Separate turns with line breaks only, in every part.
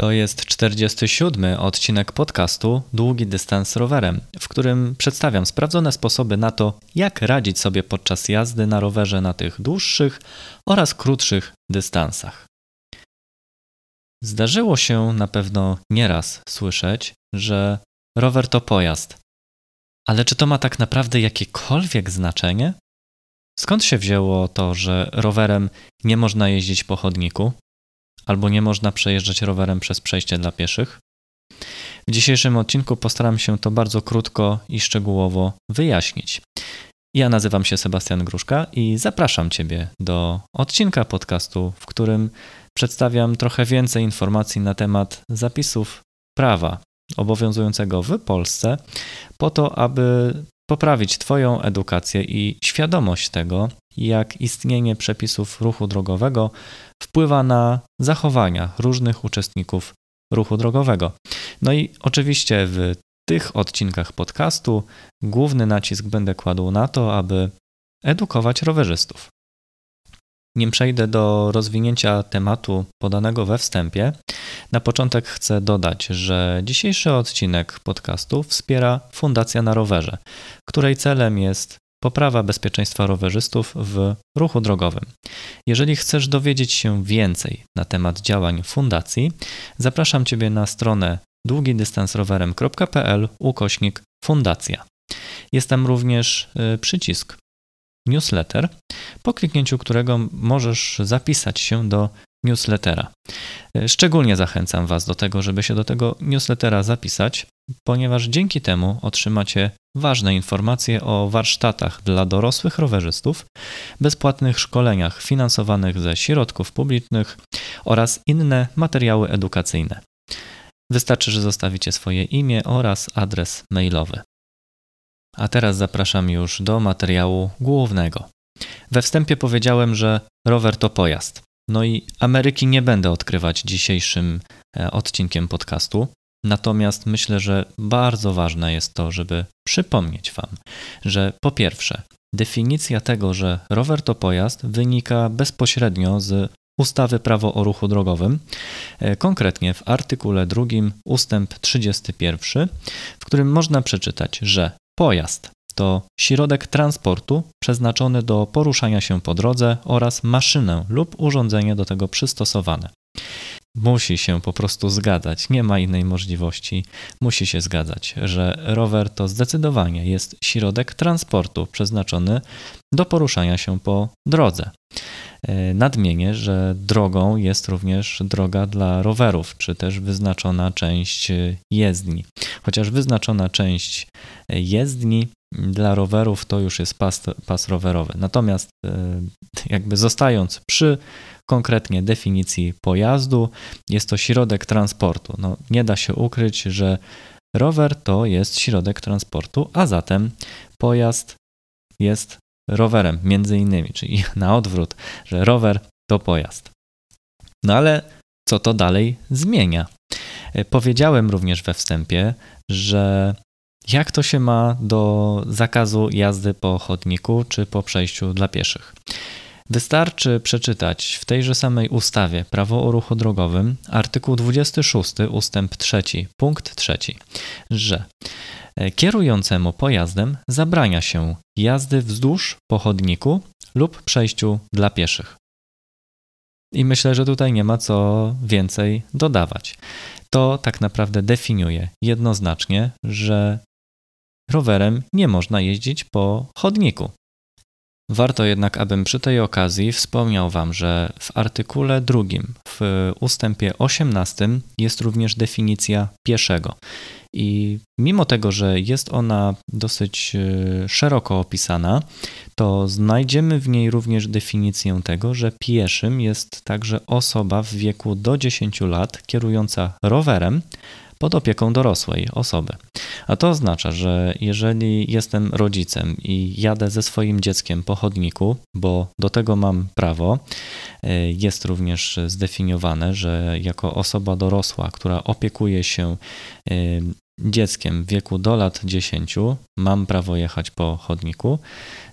To jest 47 odcinek podcastu Długi dystans rowerem, w którym przedstawiam sprawdzone sposoby na to, jak radzić sobie podczas jazdy na rowerze na tych dłuższych oraz krótszych dystansach. Zdarzyło się na pewno nieraz słyszeć, że rower to pojazd. Ale czy to ma tak naprawdę jakiekolwiek znaczenie? Skąd się wzięło to, że rowerem nie można jeździć po chodniku, albo nie można przejeżdżać rowerem przez przejście dla pieszych? W dzisiejszym odcinku postaram się to bardzo krótko i szczegółowo wyjaśnić. Ja nazywam się Sebastian Gruszka i zapraszam Ciebie do odcinka podcastu, w którym przedstawiam trochę więcej informacji na temat zapisów prawa obowiązującego w Polsce, po to, aby poprawić Twoją edukację i świadomość tego, jak istnienie przepisów ruchu drogowego wpływa na zachowania różnych uczestników ruchu drogowego. No i oczywiście w tych odcinkach podcastu główny nacisk będę kładł na to, aby edukować rowerzystów. Nim przejdę do rozwinięcia tematu podanego we wstępie, na początek chcę dodać, że dzisiejszy odcinek podcastu wspiera Fundacja na Rowerze, której celem jest poprawa bezpieczeństwa rowerzystów w ruchu drogowym. Jeżeli chcesz dowiedzieć się więcej na temat działań fundacji, zapraszam Ciebie na stronę długidystansrowerem.pl ukośnik fundacja. Jest tam również y, przycisk newsletter, po kliknięciu którego możesz zapisać się do newslettera. E, szczególnie zachęcam Was do tego, żeby się do tego newslettera zapisać, ponieważ dzięki temu otrzymacie ważne informacje o warsztatach dla dorosłych rowerzystów, bezpłatnych szkoleniach finansowanych ze środków publicznych oraz inne materiały edukacyjne. Wystarczy, że zostawicie swoje imię oraz adres mailowy. A teraz zapraszam już do materiału głównego. We wstępie powiedziałem, że rower to pojazd. No i Ameryki nie będę odkrywać dzisiejszym e, odcinkiem podcastu. Natomiast myślę, że bardzo ważne jest to, żeby przypomnieć Wam, że po pierwsze, definicja tego, że rower to pojazd, wynika bezpośrednio z ustawy Prawo o ruchu drogowym, e, konkretnie w artykule 2 ustęp 31, w którym można przeczytać, że pojazd to środek transportu przeznaczony do poruszania się po drodze oraz maszynę lub urządzenie do tego przystosowane. Musi się po prostu zgadzać, nie ma innej możliwości. Musi się zgadzać, że rower to zdecydowanie jest środek transportu przeznaczony do poruszania się po drodze. E, nadmienię, że drogą jest również droga dla rowerów, czy też wyznaczona część jezdni. Chociaż wyznaczona część jezdni dla rowerów to już jest pas, pas rowerowy. Natomiast e, jakby zostając przy konkretnie definicji pojazdu, jest to środek transportu. No, nie da się ukryć, że rower to jest środek transportu, a zatem pojazd jest rowerem, między innymi, czyli na odwrót, że rower to pojazd. No ale co to dalej zmienia? E, powiedziałem również we wstępie, że jak to się ma do zakazu jazdy po chodniku czy po przejściu dla pieszych? Wystarczy przeczytać w tejże samej ustawie Prawo o ruchu drogowym artykuł 26 ustęp 3 punkt 3, że kierującemu pojazdem zabrania się jazdy wzdłuż po chodniku lub przejściu dla pieszych. I myślę, że tutaj nie ma co więcej dodawać. To tak naprawdę definiuje jednoznacznie, że rowerem nie można jeździć po chodniku. Warto jednak, abym przy tej okazji wspomniał Wam, że w artykule drugim, w ustępie 18 jest również definicja pieszego. I mimo tego, że jest ona dosyć e, szeroko opisana, to znajdziemy w niej również definicję tego, że pieszym jest także osoba w wieku do 10 lat kierująca rowerem pod opieką dorosłej osoby. A to oznacza, że jeżeli jestem rodzicem i jadę ze swoim dzieckiem po chodniku, bo do tego mam prawo, e, jest również zdefiniowane, że jako osoba dorosła, która opiekuje się e, dzieckiem w wieku do lat 10, mam prawo jechać po chodniku.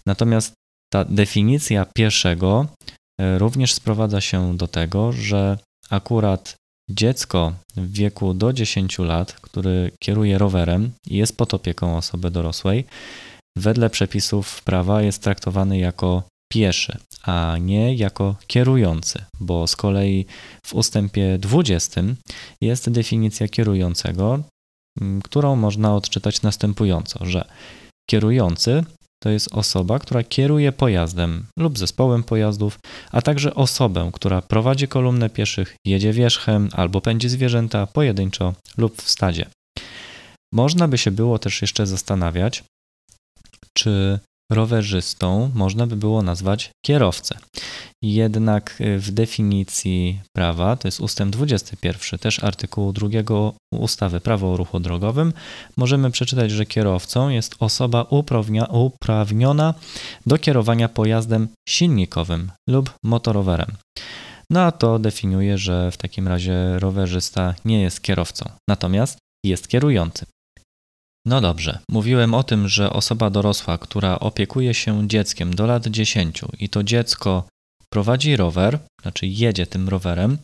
Natomiast ta definicja pieszego e, również sprowadza się do tego, że akurat dziecko w wieku do 10 lat, który kieruje rowerem i jest pod opieką osoby dorosłej, wedle przepisów prawa jest traktowany jako pieszy, a nie jako kierujący, bo z kolei w ustępie 20 jest definicja kierującego, którą można odczytać następująco, że kierujący to jest osoba, która kieruje pojazdem lub zespołem pojazdów, a także osobę, która prowadzi kolumnę pieszych, jedzie wierzchem albo pędzi zwierzęta pojedynczo lub w stadzie. Można by się było też jeszcze zastanawiać, czy rowerzystą można by było nazwać kierowcę. Jednak y, w definicji prawa, to jest ustęp 21 też artykułu 2 ustawy Prawo o ruchu drogowym, możemy przeczytać, że kierowcą jest osoba uprawniona do kierowania pojazdem silnikowym lub motorowerem. No a to definiuje, że w takim razie rowerzysta nie jest kierowcą, natomiast jest kierujący. No dobrze, mówiłem o tym, że osoba dorosła, która opiekuje się dzieckiem do lat 10 i to dziecko prowadzi rower, znaczy jedzie tym rowerem,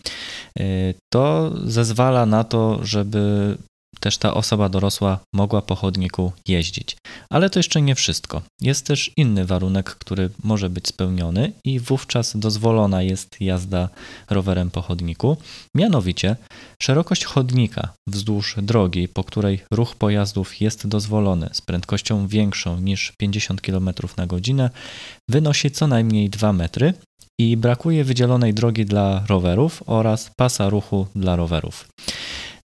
y, to zezwala na to, żeby też ta osoba dorosła mogła po chodniku jeździć. Ale to jeszcze nie wszystko. Jest też inny warunek, który może być spełniony i wówczas dozwolona jest jazda rowerem po chodniku. Mianowicie szerokość chodnika wzdłuż drogi, po której ruch pojazdów jest dozwolony z prędkością większą niż 50 km na godzinę, wynosi co najmniej 2 metry i brakuje wydzielonej drogi dla rowerów oraz pasa ruchu dla rowerów.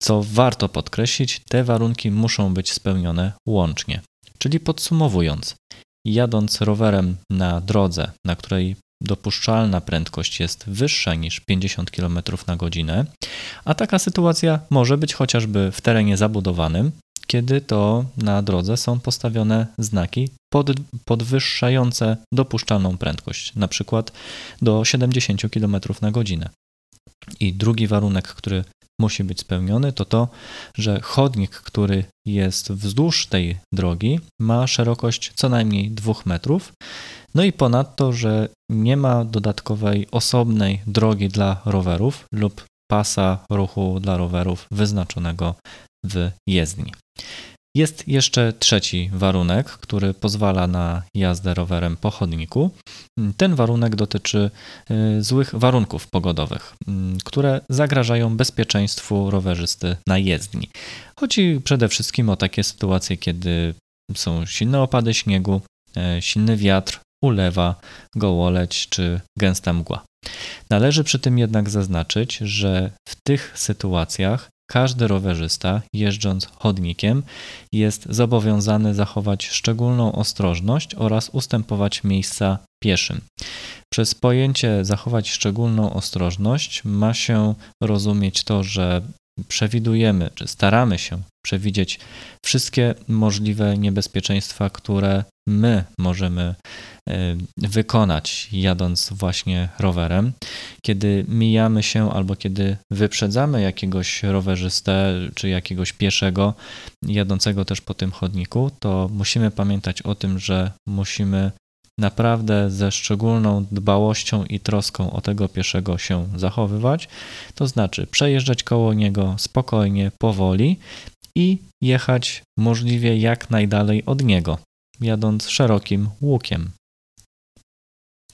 Co warto podkreślić, te warunki muszą być spełnione łącznie. Czyli podsumowując, jadąc rowerem na drodze, na której dopuszczalna prędkość jest wyższa niż 50 km na godzinę, a taka sytuacja może być chociażby w terenie zabudowanym, kiedy to na drodze są postawione znaki pod, podwyższające dopuszczalną prędkość, na przykład do 70 km na godzinę. I drugi warunek, który musi być spełniony, to to, że chodnik, który jest wzdłuż tej drogi, ma szerokość co najmniej 2 metrów. No i ponadto, że nie ma dodatkowej osobnej drogi dla rowerów lub pasa ruchu dla rowerów wyznaczonego w jezdni. Jest jeszcze trzeci warunek, który pozwala na jazdę rowerem po chodniku. Ten warunek dotyczy y, złych warunków pogodowych, mm, które zagrażają bezpieczeństwu rowerzysty na jezdni. Chodzi przede wszystkim o takie sytuacje, kiedy są silne opady śniegu, e, silny wiatr, ulewa, gołoleć czy gęsta mgła. Należy przy tym jednak zaznaczyć, że w tych sytuacjach każdy rowerzysta, jeżdżąc chodnikiem, jest zobowiązany zachować szczególną ostrożność oraz ustępować miejsca pieszym. Przez pojęcie zachować szczególną ostrożność ma się rozumieć to, że przewidujemy, czy staramy się przewidzieć wszystkie możliwe niebezpieczeństwa, które my możemy e, wykonać jadąc właśnie rowerem. Kiedy mijamy się albo kiedy wyprzedzamy jakiegoś rowerzystę czy jakiegoś pieszego jadącego też po tym chodniku, to musimy pamiętać o tym, że musimy naprawdę ze szczególną dbałością i troską o tego pieszego się zachowywać, to znaczy przejeżdżać koło niego spokojnie, powoli i jechać możliwie jak najdalej od niego, jadąc szerokim łukiem.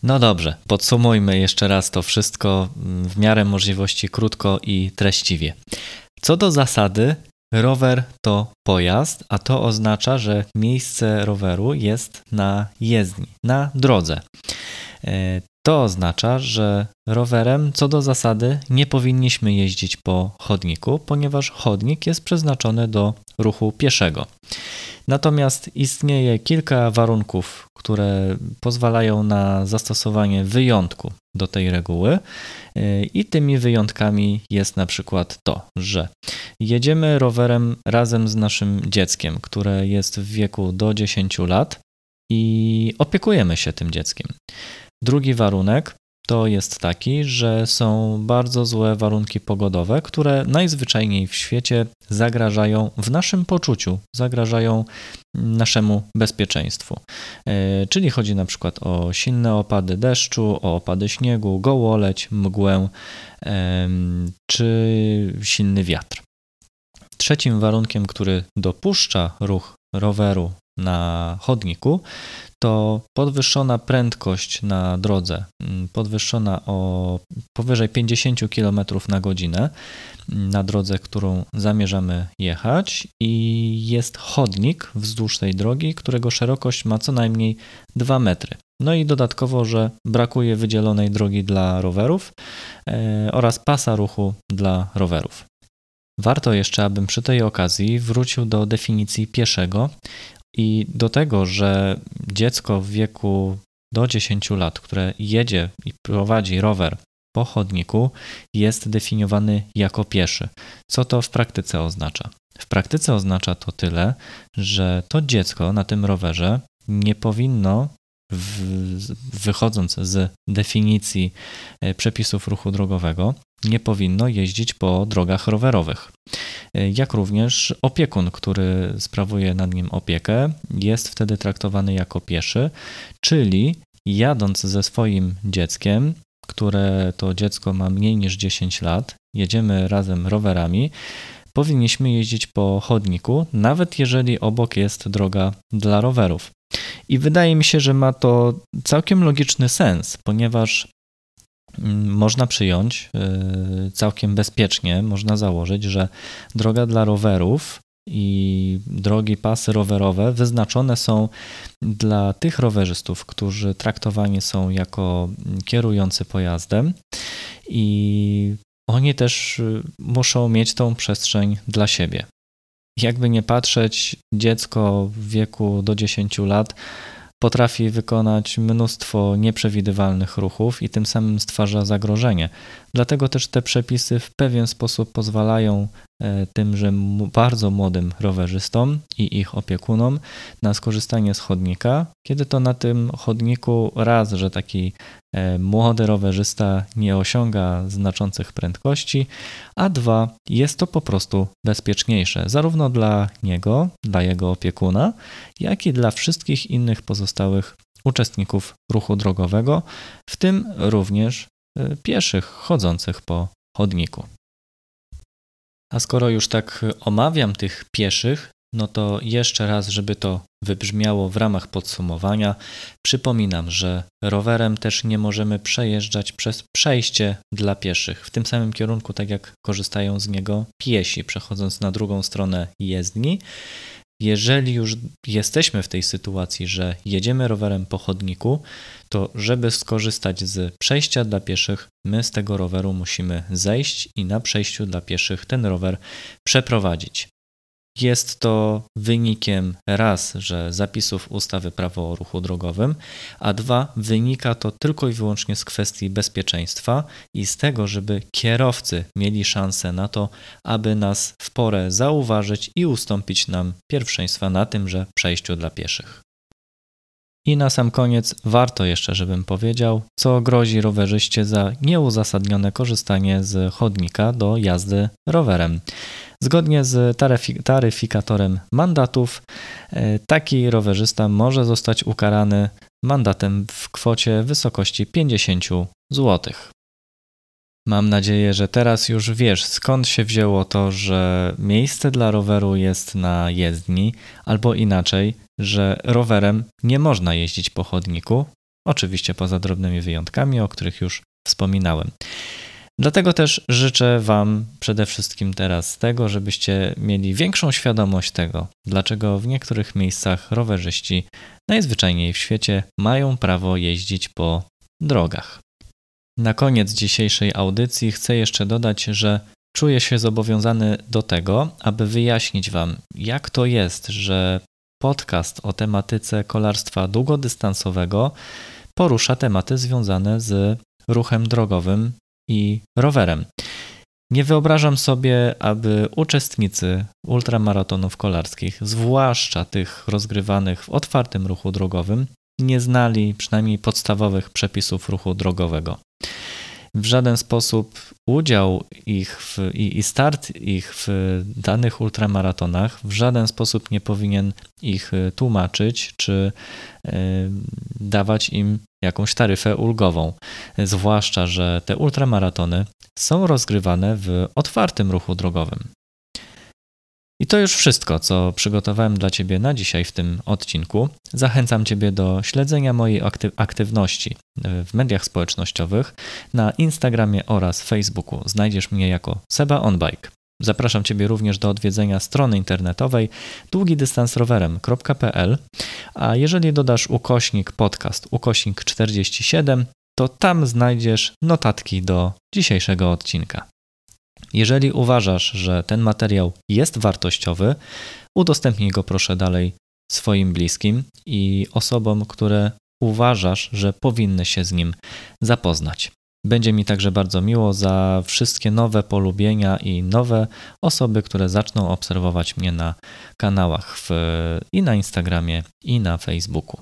No dobrze, podsumujmy jeszcze raz to wszystko w miarę możliwości krótko i treściwie. Co do zasady, Rower to pojazd, a to oznacza, że miejsce roweru jest na jezdni, na drodze. To oznacza, że rowerem co do zasady nie powinniśmy jeździć po chodniku, ponieważ chodnik jest przeznaczony do ruchu pieszego. Natomiast istnieje kilka warunków, które pozwalają na zastosowanie wyjątku do tej reguły, i tymi wyjątkami jest na przykład to, że jedziemy rowerem razem z naszym dzieckiem, które jest w wieku do 10 lat i opiekujemy się tym dzieckiem. Drugi warunek to jest taki, że są bardzo złe warunki pogodowe, które najzwyczajniej w świecie zagrażają w naszym poczuciu, zagrażają naszemu bezpieczeństwu. E, czyli chodzi na przykład o silne opady deszczu, o opady śniegu, gołoleć, mgłę czy silny wiatr. Trzecim warunkiem, który dopuszcza ruch roweru na chodniku, to podwyższona prędkość na drodze, mm, podwyższona o powyżej 50 km na godzinę mm, na drodze, którą zamierzamy jechać, i jest chodnik wzdłuż tej drogi, którego szerokość ma co najmniej 2 metry. No i dodatkowo, że brakuje wydzielonej drogi dla rowerów e, oraz pasa ruchu dla rowerów. Warto jeszcze, abym przy tej okazji wrócił do definicji pieszego i do tego, że dziecko w wieku do 10 lat, które jedzie i prowadzi rower po chodniku, jest definiowany jako pieszy. Co to w praktyce oznacza? W praktyce oznacza to tyle, że to dziecko na tym rowerze nie powinno wychodząc z definicji e, przepisów ruchu drogowego, nie powinno jeździć po drogach rowerowych. E, jak również opiekun, który sprawuje nad nim opiekę, jest wtedy traktowany jako pieszy, czyli jadąc ze swoim dzieckiem, które to dziecko ma mniej niż 10 lat, jedziemy razem rowerami, powinniśmy jeździć po chodniku, nawet jeżeli obok jest droga dla rowerów. I wydaje mi się, że ma to całkiem logiczny sens, ponieważ mm, można przyjąć y, całkiem bezpiecznie, można założyć, że droga dla rowerów i drogi pasy rowerowe wyznaczone są dla tych rowerzystów, którzy traktowani są jako kierujący pojazdem i oni też y, muszą mieć tą przestrzeń dla siebie jakby nie patrzeć, dziecko w wieku do 10 lat potrafi wykonać mnóstwo nieprzewidywalnych ruchów i tym samym stwarza zagrożenie. Dlatego też te przepisy w pewien sposób pozwalają tymże bardzo młodym rowerzystom i ich opiekunom na skorzystanie z chodnika, kiedy to na tym chodniku raz, że taki e, młody rowerzysta nie osiąga znaczących prędkości, a dwa, jest to po prostu bezpieczniejsze, zarówno dla niego, dla jego opiekuna, jak i dla wszystkich innych pozostałych uczestników ruchu drogowego, w tym również Y, pieszych chodzących po chodniku. A skoro już tak omawiam tych pieszych, no to jeszcze raz, żeby to wybrzmiało w ramach podsumowania, przypominam, że rowerem też nie możemy przejeżdżać przez przejście dla pieszych. W tym samym kierunku, tak jak korzystają z niego piesi, przechodząc na drugą stronę jezdni jeżeli już jesteśmy w tej sytuacji, że jedziemy rowerem po chodniku, to żeby skorzystać z przejścia dla pieszych, my z tego roweru musimy zejść i na przejściu dla pieszych ten rower przeprowadzić. Jest to wynikiem raz, że zapisów ustawy prawo o ruchu drogowym, a dwa, wynika to tylko i wyłącznie z kwestii bezpieczeństwa i z tego, żeby kierowcy mieli szansę na to, aby nas w porę zauważyć i ustąpić nam pierwszeństwa na tymże przejściu dla pieszych. I na sam koniec warto jeszcze, żebym powiedział, co grozi rowerzyście za nieuzasadnione korzystanie z chodnika do jazdy rowerem. Zgodnie z taryfikatorem mandatów, e, taki rowerzysta może zostać ukarany mandatem w kwocie wysokości 50 zł. Mam nadzieję, że teraz już wiesz, skąd się wzięło to, że miejsce dla roweru jest na jezdni, albo inaczej, że rowerem nie można jeździć po chodniku, oczywiście poza drobnymi wyjątkami, o których już wspominałem. Dlatego też życzę Wam przede wszystkim teraz tego, żebyście mieli większą świadomość tego, dlaczego w niektórych miejscach rowerzyści najzwyczajniej w świecie mają prawo jeździć po drogach. Na koniec dzisiejszej audycji chcę jeszcze dodać, że czuję się zobowiązany do tego, aby wyjaśnić Wam, jak to jest, że podcast o tematyce kolarstwa długodystansowego porusza tematy związane z ruchem drogowym i rowerem. Nie wyobrażam sobie, aby uczestnicy ultramaratonów kolarskich, zwłaszcza tych rozgrywanych w otwartym ruchu drogowym, nie znali przynajmniej podstawowych przepisów ruchu drogowego. W żaden sposób udział ich w, i, i start ich w danych ultramaratonach w żaden sposób nie powinien ich y, tłumaczyć czy y, dawać im jakąś taryfę ulgową. Zwłaszcza, że te ultramaratony są rozgrywane w otwartym ruchu drogowym. I to już wszystko, co przygotowałem dla Ciebie na dzisiaj w tym odcinku. Zachęcam Ciebie do śledzenia mojej aktywności w mediach społecznościowych na Instagramie oraz Facebooku. Znajdziesz mnie jako Seba Onbike. Zapraszam Ciebie również do odwiedzenia strony internetowej długidystansrowerem.pl, a jeżeli dodasz ukośnik podcast ukośnik 47, to tam znajdziesz notatki do dzisiejszego odcinka. Jeżeli uważasz, że ten materiał jest wartościowy, udostępnij go proszę dalej swoim bliskim i osobom, które uważasz, że powinny się z nim zapoznać. Będzie mi także bardzo miło za wszystkie nowe polubienia i nowe osoby, które zaczną obserwować mnie na kanałach w, i na Instagramie, i na Facebooku.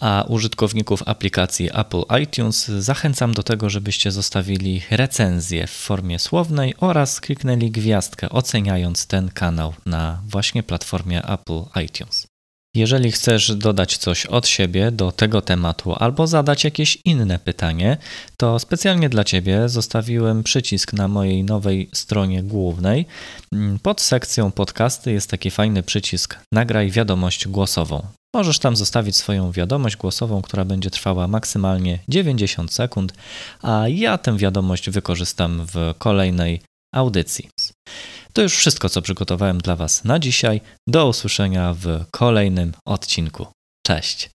A użytkowników aplikacji Apple iTunes zachęcam do tego, żebyście zostawili recenzję w formie słownej oraz kliknęli gwiazdkę oceniając ten kanał na właśnie platformie Apple iTunes. Jeżeli chcesz dodać coś od siebie do tego tematu albo zadać jakieś inne pytanie, to specjalnie dla Ciebie zostawiłem przycisk na mojej nowej stronie głównej. Pod sekcją podcasty jest taki fajny przycisk Nagraj wiadomość głosową. Możesz tam zostawić swoją wiadomość głosową, która będzie trwała maksymalnie 90 sekund, a ja tę wiadomość wykorzystam w kolejnej audycji. To już wszystko, co przygotowałem dla Was na dzisiaj. Do usłyszenia w kolejnym odcinku. Cześć.